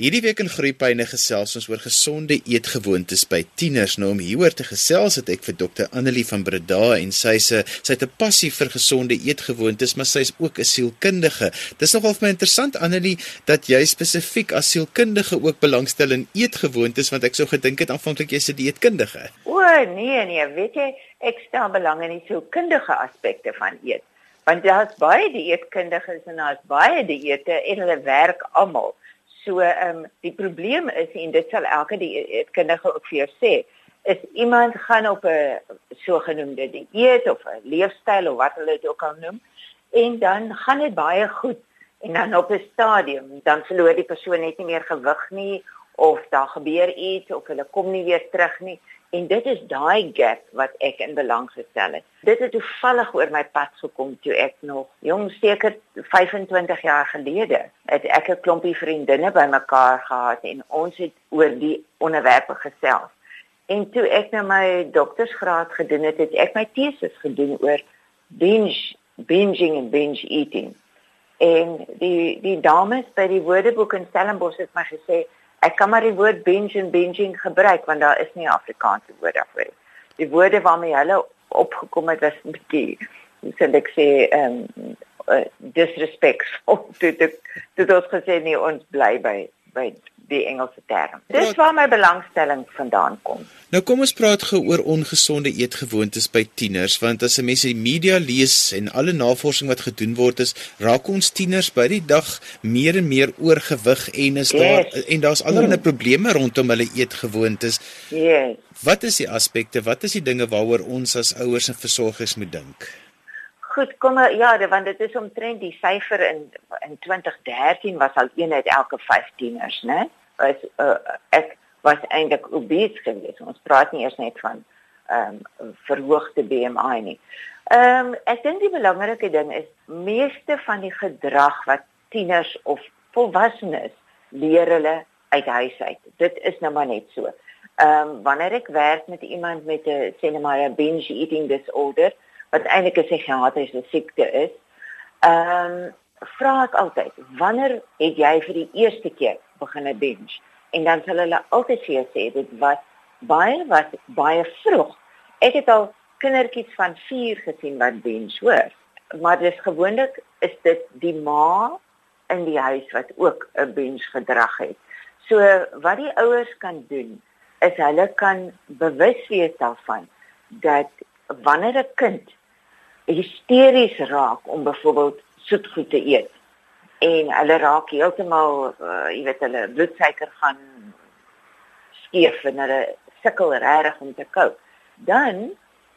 Hierdie week in Groepyne gesels ons oor gesonde eetgewoontes by tieners. Nou om hieroor te gesels het ek vir Dr. Annelie van Breda en sy sê sy het 'n passie vir gesonde eetgewoontes, maar sy is ook 'n sielkundige. Dis nogal vir my interessant Annelie dat jy spesifiek as sielkundige ook belangstel in eetgewoontes want ek sou gedink het aanvanklik jy's 'n dieetkundige. O nee nee, weet jy, ek stel belang in die sielkundige aspekte van eet. Want daar's baie dieetkundiges en daar's baie dieete en hulle werk almal. So ehm um, die probleem is en dit sal elke dieetkundige ook vir jou sê, is iemand gaan op 'n sogenaamde dieet of 'n leefstyl of wat hulle dit ook al noem en dan gaan dit baie goed. En dan op 'n stadium dan verloor die persoon net nie meer gewig nie of daar gebeur iets of hulle kom nie weer terug nie En dit is daai gap wat ek in belang gestel het. Dit het toevallig oor my pad gekom toe ek nog jong seker 25 jaar gelede het ek 'n klompie vriendinne bymekaar gehad en ons het oor die onderwerpe gesels. En toe ek nou my doktorsgraad gedoen het, het ek my teses gedoen oor binge binging en binge eating. En die die dames by die Woordeboek in Stellenbosch het my gesê Ek kan maar die woord binge en binging gebruik want daar is nie 'n Afrikaanse woord daarvoor nie. Die woorde waarmee hulle opgekom het was 'n bietjie, sal ek sê, ehm um, uh, disrespectful. Dit dit het gesê nie ons bly by by die Engelse term. Dis waar my belangstelling vandaan kom. Nou kom ons praat gou oor ongesonde eetgewoontes by tieners want as 'n mens die media lees en alle navorsing wat gedoen word is raak ons tieners by die dag meer en meer oorgewig en is yes. daar en daar's allerlei hmm. probleme rondom hulle eetgewoontes. Ja. Yes. Wat is die aspekte? Wat is die dinge waaroor ons as ouers en versorgers moet dink? Goed, kom ja, want dit is omtrent die syfer in in 2013 was al een uit elke 15ers, né? Was uh, ek was eintlik obese geweest. Ons praat nie eers net van ehm um, verhoogde BMI nie. Ehm um, ek dink die belangrike ding is meeste van die gedrag wat tieners of volwassenes leer hulle uit huis uit. Dit is nou maar net so. Ehm um, wanneer ek werk met iemand met 'n sê net maar 'n binge eating disorder, wat eintlik 'n psigiatriese siekte is. Ehm um, vra ek altyd, wanneer het jy vir die eerste keer begin binge? En dan sal hulle altyd vir sê dit was baie wat baie vroeg. Ek het al kindertjies van 4 gesien wat binge hoor. Maar dis gewoonlik is dit die ma in die huis wat ook 'n binge gedrag het. So wat die ouers kan doen is hulle kan bewus wees daarvan dat wanneer 'n kind hysteries raak om byvoorbeeld soetgoed te eet. En hulle raak heeltemal uh, jy weet hulle bloedsuiker gaan skief en hulle sukkel regtig om te koop dan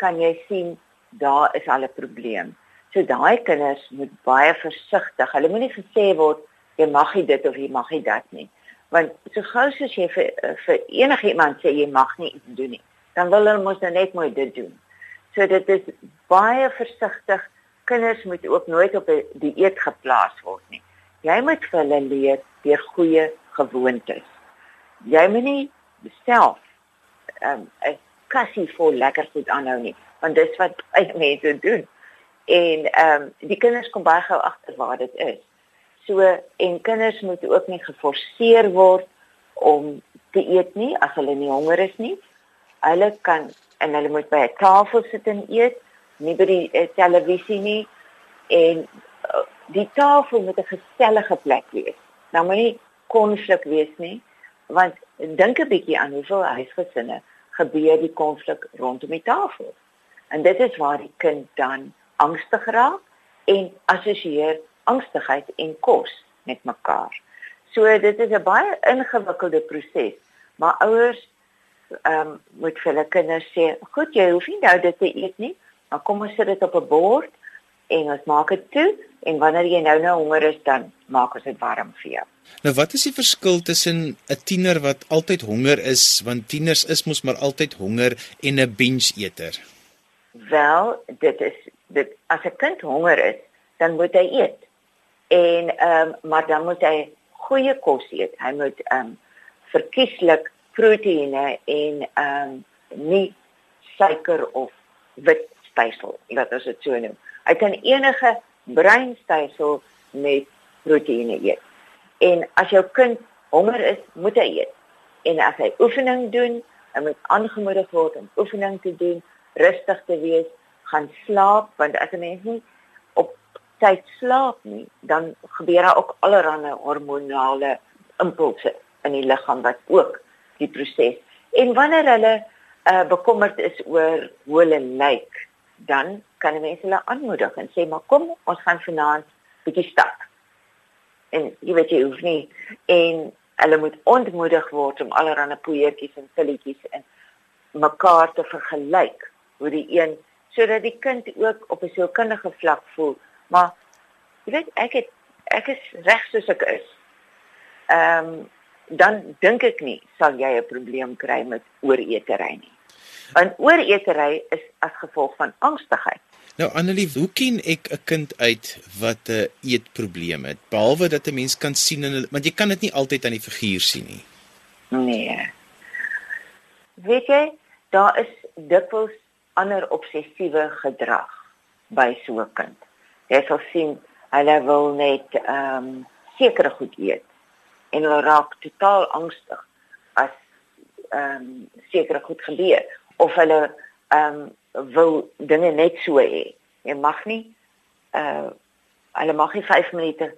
kan jy sien daar is al 'n probleem. So daai kinders moet baie versigtig hulle moenie gesê word jy mag nie dit of jy mag nie dat nie. Want so gou as jy vir, vir enige iemand sê jy mag nie iets doen nie dan wil hulle mos nou net mooi dit doen So dit is baie versigtig. Kinders moet ook nooit op 'n dieet geplaas word nie. Jy moet vir hulle leer deur goeie gewoontes. Jy moet nie self ehm, 'n um, kassie vol lekker goed aanhou nie, want dis wat baie mense doen. En ehm um, die kinders kom baie gou agter waar dit is. So en kinders moet ook nie geforseer word om te eet nie as hulle nie honger is nie. Hulle kan en hulle moet by 'n tafel sit en eet, nie by die uh, televisie nie en uh, die tafel moet 'n gesellige plek wees. Nou moenie konflik wees nie, want dink 'n bietjie aan hoeveel huisgesinne gebeur die konflik rondom die tafel. En dit is waar die kind dan angstig raak en assosieer angstigheid en kos met mekaar. So dit is 'n baie ingewikkelde proses, maar ouers ehm um, moet vir hulle kinders sê, "Goed, jy hoef nie nou dit te eet nie, maar kom ons sit dit op 'n bord en ons maak dit toe en wanneer jy nou nou honger is, dan maak ons dit warm vir jou." Nou wat is die verskil tussen 'n tiener wat altyd honger is, want tieners is mos maar altyd honger en 'n binge eter? Wel, dit is dit as 'n kind honger is, dan moet hy eet. En ehm um, maar dan moet hy goeie kos eet. Hy moet ehm um, verkieslik proteïene en ehm um, nie suiker of wit stysel, wat ons dit so noem. Hy kan enige breinstysel met proteïene eet. En as jou kind honger is, moet hy eet. En as hy oefening doen, hy moet aangemoedig word om oefening te doen, rustig te wees, gaan slaap want as 'n mens nie op tyd slaap nie, dan gebeur daar ook allerlei hormonale impulse in die liggaam wat ook die proses. En wanneer hulle uh, bekommerd is oor hoe hulle lyk, dan kan die mense hulle aanmoedig en sê maar kom, ons gaan vanaand bietjie stap. En jy weet jy hoef nie en hulle moet ontmoedig word om allerlei poeiertjies en filletjies en mekaar te vergelyk hoe die een sodat die kind ook op 'n sielkundige vlak voel maar jy weet ek het ek is reg soos ek is. Ehm um, dan dink ek nie sal jy 'n probleem kry met ooreetery nie. Want ooreetery is as gevolg van angstigheid. Nou Annelie, hoe ken ek 'n kind uit wat 'n eetprobleem het? Behalwe dat 'n mens kan sien en want jy kan dit nie altyd aan die figuur sien nie. Nee. Weet jy, daar is dikwels ander obsessiewe gedrag by so 'n kind. Jy sal sien hulle wil net ehm um, sekere goed eet en hulle raak totaal angstig as ehm um, sekere goed gebeur of hulle ehm um, wil dinge net so hê. Jy mag nie uh hulle mag nie 5 minute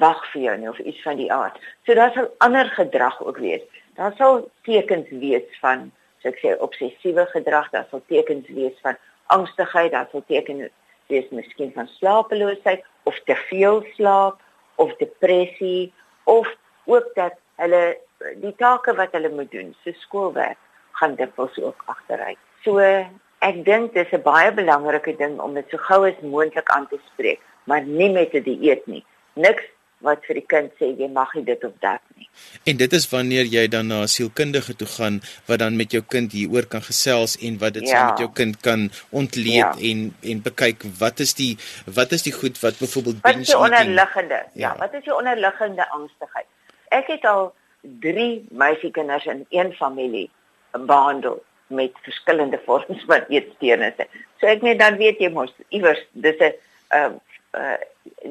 wag vir jou nie of iets van die aard. So daar sal ander gedrag ook wees. Daar sal tekens wees van so ek sê obsessiewe gedrag, daar sal tekens wees van angstigheid, daar sal tekens wees miskien van slapeloosheid of te veel slaap of depressie of ook dat hulle die take wat hulle moet doen, so skoolwerk, gaan dikwels ook agteruit. So ek dink dis 'n baie belangrike ding om dit so gou as moontlik aan te spreek, maar nie met 'n die dieet nie. Niks wat vir die kind sê jy mag nie dit of dat nie. En dit is wanneer jy dan na 'n sielkundige toe gaan wat dan met jou kind hieroor kan gesels en wat dit ja. saam met jou kind kan ontleed ja. en en bekyk wat is die wat is die goed wat byvoorbeeld eating. Wat is die onderliggende? Ja. ja, wat is die onderliggende angstigheid? Ek het al 3 meisiekinders in een familie behandel met verskillende vorms van eetsteurnisse. So ek net dan weet jy mos iewers dis 'n uh, uh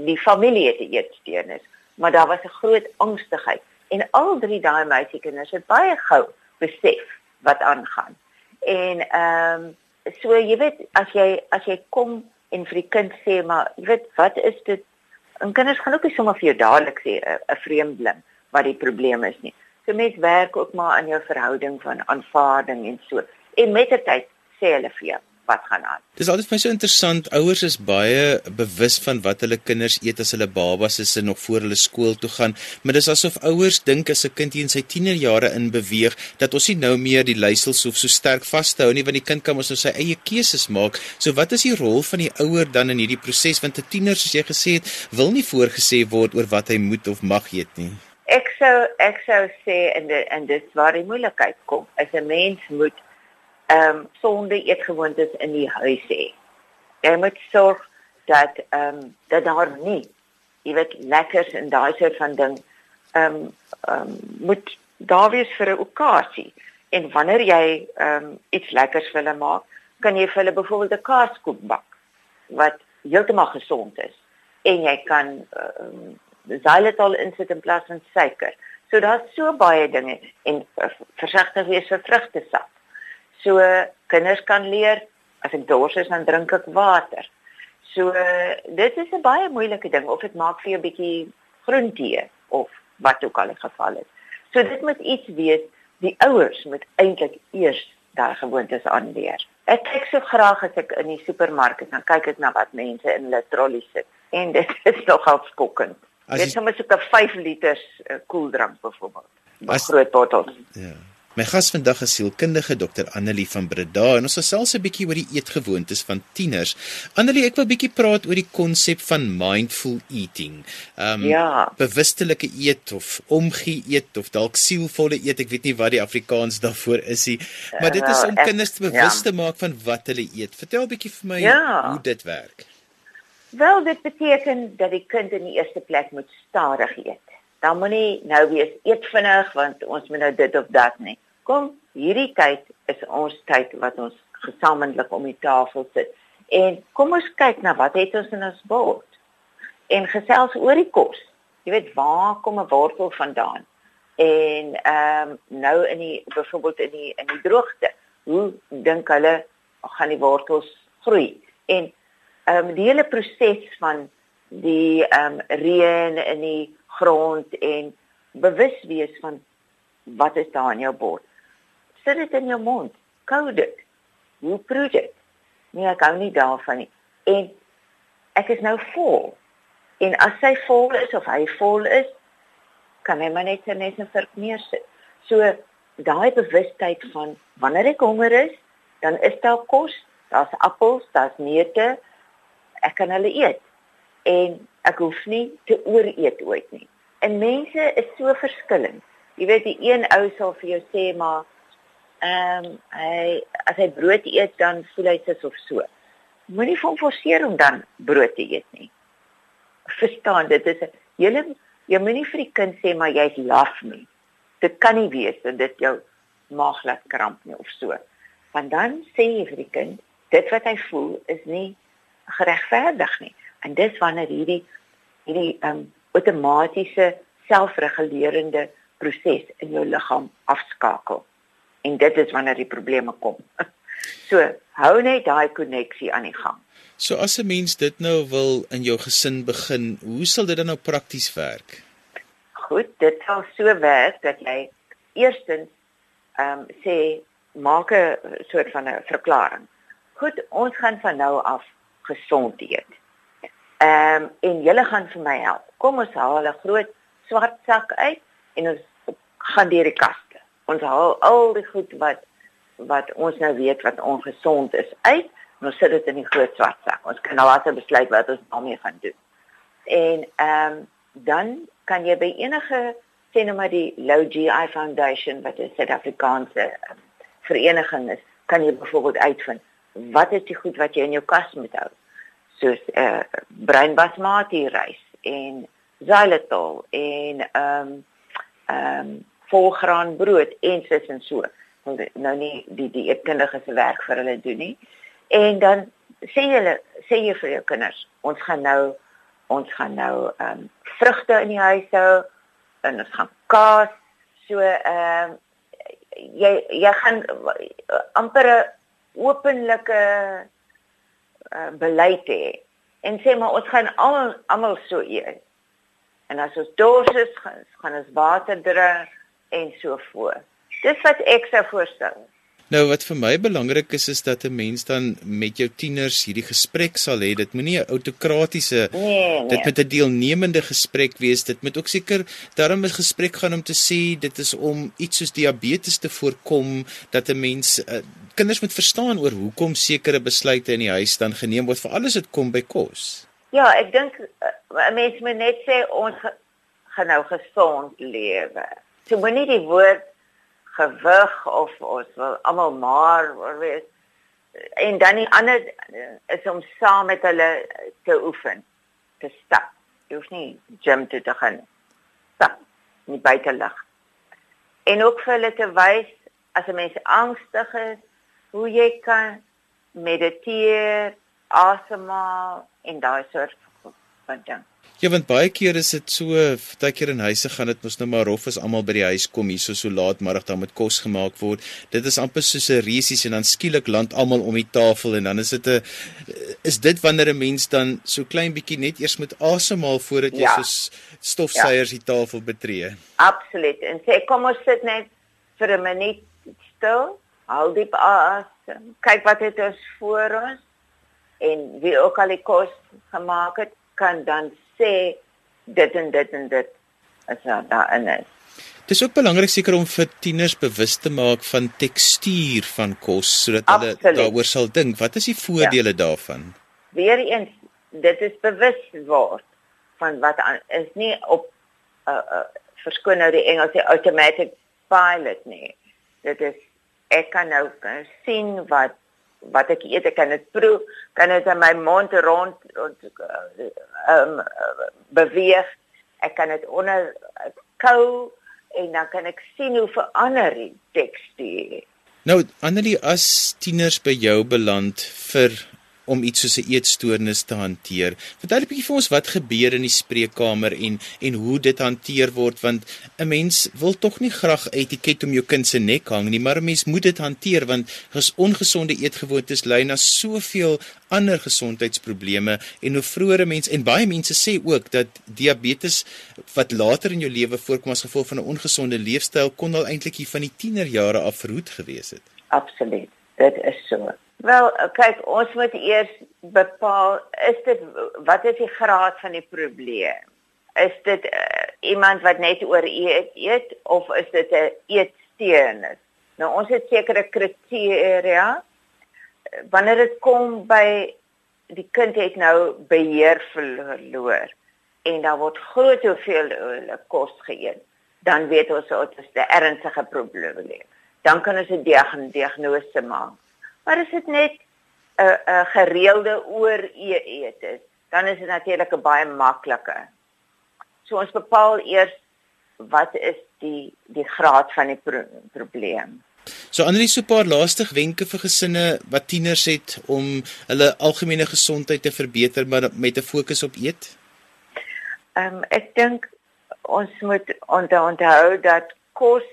die familie het 'n eetsteurnis, maar daar was 'n groot angstigheid en al drie daai meisiekinders het baie gou besef wat aangaan. En ehm um, so jy weet as jy as jy kom en vir die kind sê maar jy weet wat is dit? En kinders gaan ook nie sommer vir jou dadelik sê 'n vreemdeling wat die probleem is nie. So mens werk ook maar aan jou verhouding van aanvaarding en so. En met die tyd sê hulle vir jou wat gaan aan. Dis altyd vir my so interessant. Ouers is baie bewus van wat hulle kinders eet as hulle babas is en nog voor hulle skool toe gaan, maar dis asof ouers dink as 'n kind in sy tienerjare in beweeg dat ons nie nou meer die leiersels hoef so sterk vas te hou nie want die kind kan mos nou sy eie keuses maak. So wat is die rol van die ouer dan in hierdie proses want 'n tiener soos jy gesê het, wil nie voorgesê word oor wat hy moet of mag eet nie. Ek sou ek sou sê en dit en dit waar die moeilikheid kom. As 'n mens moet ehm um, sonde eetgewoontes in die huis hê. Jy moet sorg dat ehm um, dat daar nie jy weet lekkers en daai soort van ding ehm um, ehm um, moet daar wees vir 'n okasie. En wanneer jy ehm um, iets lekkers vir hulle maak, kan jy vir hulle byvoorbeeld 'n kaaskoek bak wat heeltemal gesond is. En jy kan um, xylitol insit in plaas van suiker. So daar's so baie dinge en versigtig wees vir vrugtesap. So kinders kan leer as ek dors is dan drink ek water. So dit is 'n baie moeilike ding of dit maak vir jou 'n bietjie groentee of wat ook al die geval is. So dit moet iets wees die ouers moet eintlik eers daai gewoontes aanleer. Ek kyk so graag as ek in die supermark is, dan kyk ek na wat mense in hulle trollies sit en dit is nogal skokkend. Dit is sommer so 'n 5 liter uh, koeldrank byvoorbeeld. 'n Groot bottel. Ja. My gas vandag is sielkundige Dr Annelie van Breda en ons gesels 'n bietjie oor die eetgewoontes van tieners. Annelie, ek wil bietjie praat oor die konsep van mindful eating. Ehm um, ja. bewustelike eet of omgee eet of dalk sielvolle eet. Ek weet nie wat die Afrikaans daarvoor is nie, maar dit is om kinders te bewus te ja. maak van wat hulle eet. Vertel 'n bietjie vir my ja. hoe dit werk. Wel, dit beteken dat die kind in die eerste plek moet stadig eet. Dan moenie nou wees eet vinnig want ons moet nou dit of dat nie. Kom, hierdie tyd is ons tyd wat ons gesamentlik om die tafel sit. En kom ons kyk na wat het ons in ons bord. En gesels oor die kos. Jy weet waar kom 'n wortel vandaan? En ehm um, nou in die byvoorbeeld in die in die droogte, hoe dink hulle gaan die wortels groei? En ehm um, die hele proses van die ehm um, reën in die grond en bewus wees van wat is daar in jou bord. Sit dit in jou mond, kou dit. Hoe proe dit? Nee, ek hou nie daarvan nie. En ek is nou vol. En as hy vol is of hy vol is, kan hy maar net net 'n virk neersit. So daai bewustheid van wanneer ek honger is, dan is daar kos, daar's appels, daar's neute. Ek kan hulle eet. En ek hoef nie te ooreet ooit nie. En mense is so verskillend. Jy weet die een ou sal vir jou sê maar ehm um, hy as hy brood eet dan voel hy soos of so. Moenie van forceer om dan brood te eet nie. Verstaan, dit is 'n hele jy moenie vir die kind sê maar jy's laf nie. Dit kan nie wees dat dit jou maag laat kramp nie of so. Want dan sê jy vir die kind dit wat hy voel is nie geregverdig nie. En dis wanneer hierdie hierdie um, outomatiese selfregulerende proses in jou liggaam afskakel. En dit is wanneer die probleme kom. So, hou net daai koneksie aan die gang. So as 'n mens dit nou wil in jou gesin begin, hoe sal dit dan nou prakties werk? Goed, dit sal so werk dat jy eerstens ehm um, sê maak 'n soort van 'n verklaring. Goed, ons gaan van nou af gesond eet. Ehm um, en julle gaan vir my help. Kom ons haal 'n groot swart sak uit en ons gaan deur die kaste. Ons haal al die goed wat wat ons nou weet wat ongesond is uit en ons sit dit in die groot swart sak. Ons kan nou later besluit wat ons daarmee gaan doen. En ehm um, dan kan jy by enige sien nou maar die Low GI Foundation wat 'n Suid-Afrikaanse um, vereniging is, kan jy byvoorbeeld uitvind wat is die goed wat jy in jou kas moet hou soos eh uh, bruin basmati rys en xylitol en ehm um, ehm um, volgraan brood en sis en so. Want nou nie die die eetkundige se werk vir hulle doen nie. En dan sê jy sê jy vir jou kinders, ons gaan nou ons gaan nou ehm um, vrugte in die huis hou en ons gaan kaas so ehm um, jy jy gaan amper 'n openlike uh, beleid hê en sê maar ons gaan almal almal so eet. En as ons dors is, gaan, gaan ons water drink en so voort. Dis wat ek sou voorstel. Nou wat vir my belangrik is is dat 'n mens dan met jou tieners hierdie gesprek sal hê. Dit moenie 'n autokratiese nee, nee. dit moet 'n deelnemende gesprek wees. Dit moet ook seker daarom 'n gesprek gaan om te sê dit is om iets soos diabetes te voorkom dat 'n mens uh, kinders moet verstaan oor hoekom sekere besluite in die huis dan geneem word vir alles wat kom by kos. Ja, ek dink uh, mense moet net sê ons gaan nou gesond lewe. So moenie die woord gewig of ons wil almal maar wees. En dan die ander is om saam met hulle te oefen te stap. Jy hoef nie gym toe te gaan stap nie buite lig en ook vir hulle te wys as 'n mens angstig is hoe jy kan mediteer asemhaal en daai soort van dinge Ja, want baie keer is dit so, baie keer in huise gaan dit mos nou maar rof as almal by die huis kom hier so so laatmiddag dan moet kos gemaak word. Dit is amper soos 'n resies en dan skielik land almal om die tafel en dan is dit 'n is dit wanneer 'n mens dan so klein bietjie net eers moet asemhaal voordat jy ja. soos stofsuiers ja. die tafel betree. Absoluut. En sê kom ons sit net vir 'n minuut stil. Hou diep asem. Kyk wat het ons voor ons en wie ook al die kos gemaak het kan dan sê dit en dit en dit is daarin is. Dit is ook belangrik seker om vir tieners bewus te maak van tekstuur van kos sodat hulle daaroor sal dink. Wat is die voordele ja. daarvan? Weereens, dit is bewus word van wat aan, is nie op uh, uh, verskoon nou die Engelse automatic pilot nie. Dit is ek kan nou sien wat wat ek eet, ek kan dit proe, kan dit in my mond rond ehm um, beweeg. Ek kan dit onder kou en dan kan ek sien hoe verander die tekstuur. Nou, Annelie, as tieners by jou beland vir om iets soos 'n eetstoornis te hanteer. Vertel 'n bietjie vir ons wat gebeur in die spreekkamer en en hoe dit hanteer word want 'n mens wil tog nie graag etiket om jou kind se nek hang nie, maar 'n mens moet dit hanteer want ges ongesonde eetgewoontes lei na soveel ander gesondheidsprobleme en hoe vroeër 'n mens en baie mense sê ook dat diabetes wat later in jou lewe voorkom as gevolg van 'n ongesonde leefstyl kon al eintlik hier van die tienerjare af verhoed gewees het. Absoluut. Dit is so. Wel, kyk, ons moet eers bepaal is dit wat is die graad van die probleem? Is dit uh, iemand wat net oor eet, eet of is dit 'n eetsteurnis? Nou ons het sekere kriteria wanneer dit kom by die kind het nou beheer verloor en daar word groot hoeveel kos geëet, dan weet ons dit is 'n ernstige probleem. Dan kan ons 'n diagnose maak. Maar as dit net 'n uh, 'n uh, gereelde ooreet is, dan is dit natuurlik 'n baie maklike. So ons bepaal eers wat is die die graad van die pro probleem. So ander is so 'n paar laaste wenke vir gesinne wat tieners het om hulle algemene gesondheid te verbeter maar met 'n fokus op eet. Ehm um, ek dink ons moet onthou dat kos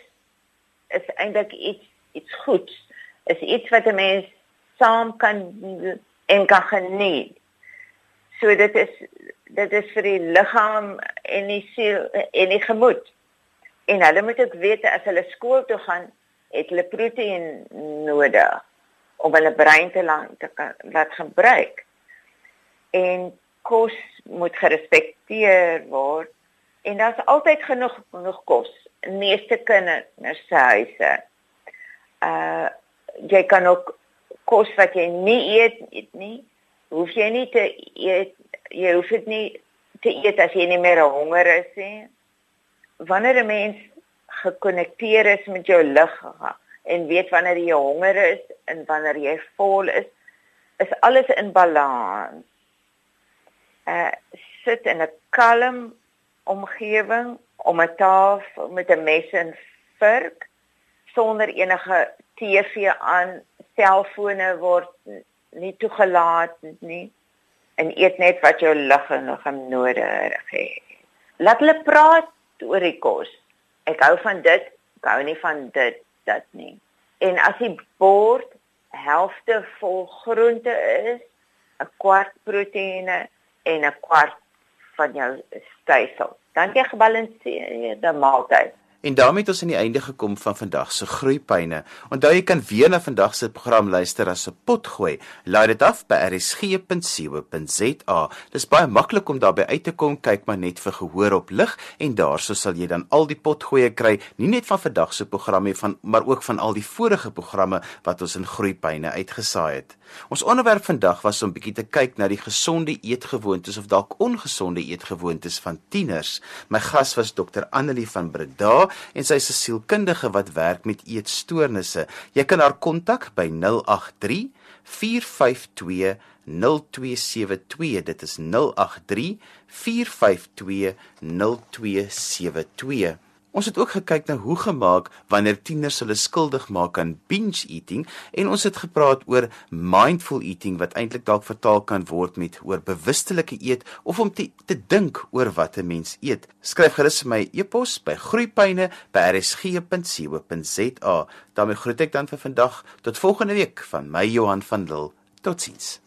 is eintlik iets iets goeds is iets wat 'n mens saam kan en kan geniet. So dit is dit is vir die liggaam en die siel en die gemoed. En hulle moet ook weet as hulle skool toe gaan, het hulle proteïen nodig om hulle brein te lang te kan laat gebruik. En kos moet gerespekteer word en daar's altyd genoeg genoeg kos in meeste kinders se huise. Uh jy kan ook kos wat jy nie eet, eet nie. Hoef jy nie te eet jy hoef dit nie te eet as jy nie meer honger is nie. Wanneer 'n mens gekonnekteer is met jou liggaam en weet wanneer jy honger is en wanneer jy vol is, is alles in balans. Uh sit in 'n kalm omgewing om 'n tafel met 'n mes en vork sonder enige TV aan, selfone word nie toegelaat nie en eet net wat jou liggaam nodig het. Laat hulle praat oor die kos. Ek hou van dit, ek hou nie van dit dat nie. En as die bord helfte vol groente is, 'n kwart proteïene en 'n kwart van jou stysel, dan jy gebalanseerde maaltyd. En daarmee het ons aan die einde gekom van vandag se groeipyne. Onthou jy kan weer na vandag se program luister as 'n potgooi. Laai dit af by rsg.co.za. Dis baie maklik om daarby uit te kom. Kyk maar net vir gehoor op lig en daarso sal jy dan al die potgoeie kry, nie net van vandag se program nie, van maar ook van al die vorige programme wat ons in groeipyne uitgesaai het. Ons onderwerp vandag was om bietjie te kyk na die gesonde eetgewoontes of dalk ongesonde eetgewoontes van tieners. My gas was Dr. Annelie van Breda en sy is 'n sielkundige wat werk met eetstoornisse. Jy kan haar kontak by 083 452 0272 dit is 083 452 0272 Ons het ook gekyk na hoe gemaak wanneer tieners hulle skuldig maak aan binge eating en ons het gepraat oor mindful eating wat eintlik dalk vertaal kan word met oor bewustelike eet of om te, te dink oor wat 'n mens eet. Skryf gerus vir my e-pos by groeipyne@rsg.co.za. daarmee groet ek dan vir vandag tot volgende week van my Johan van Lille. Totsiens.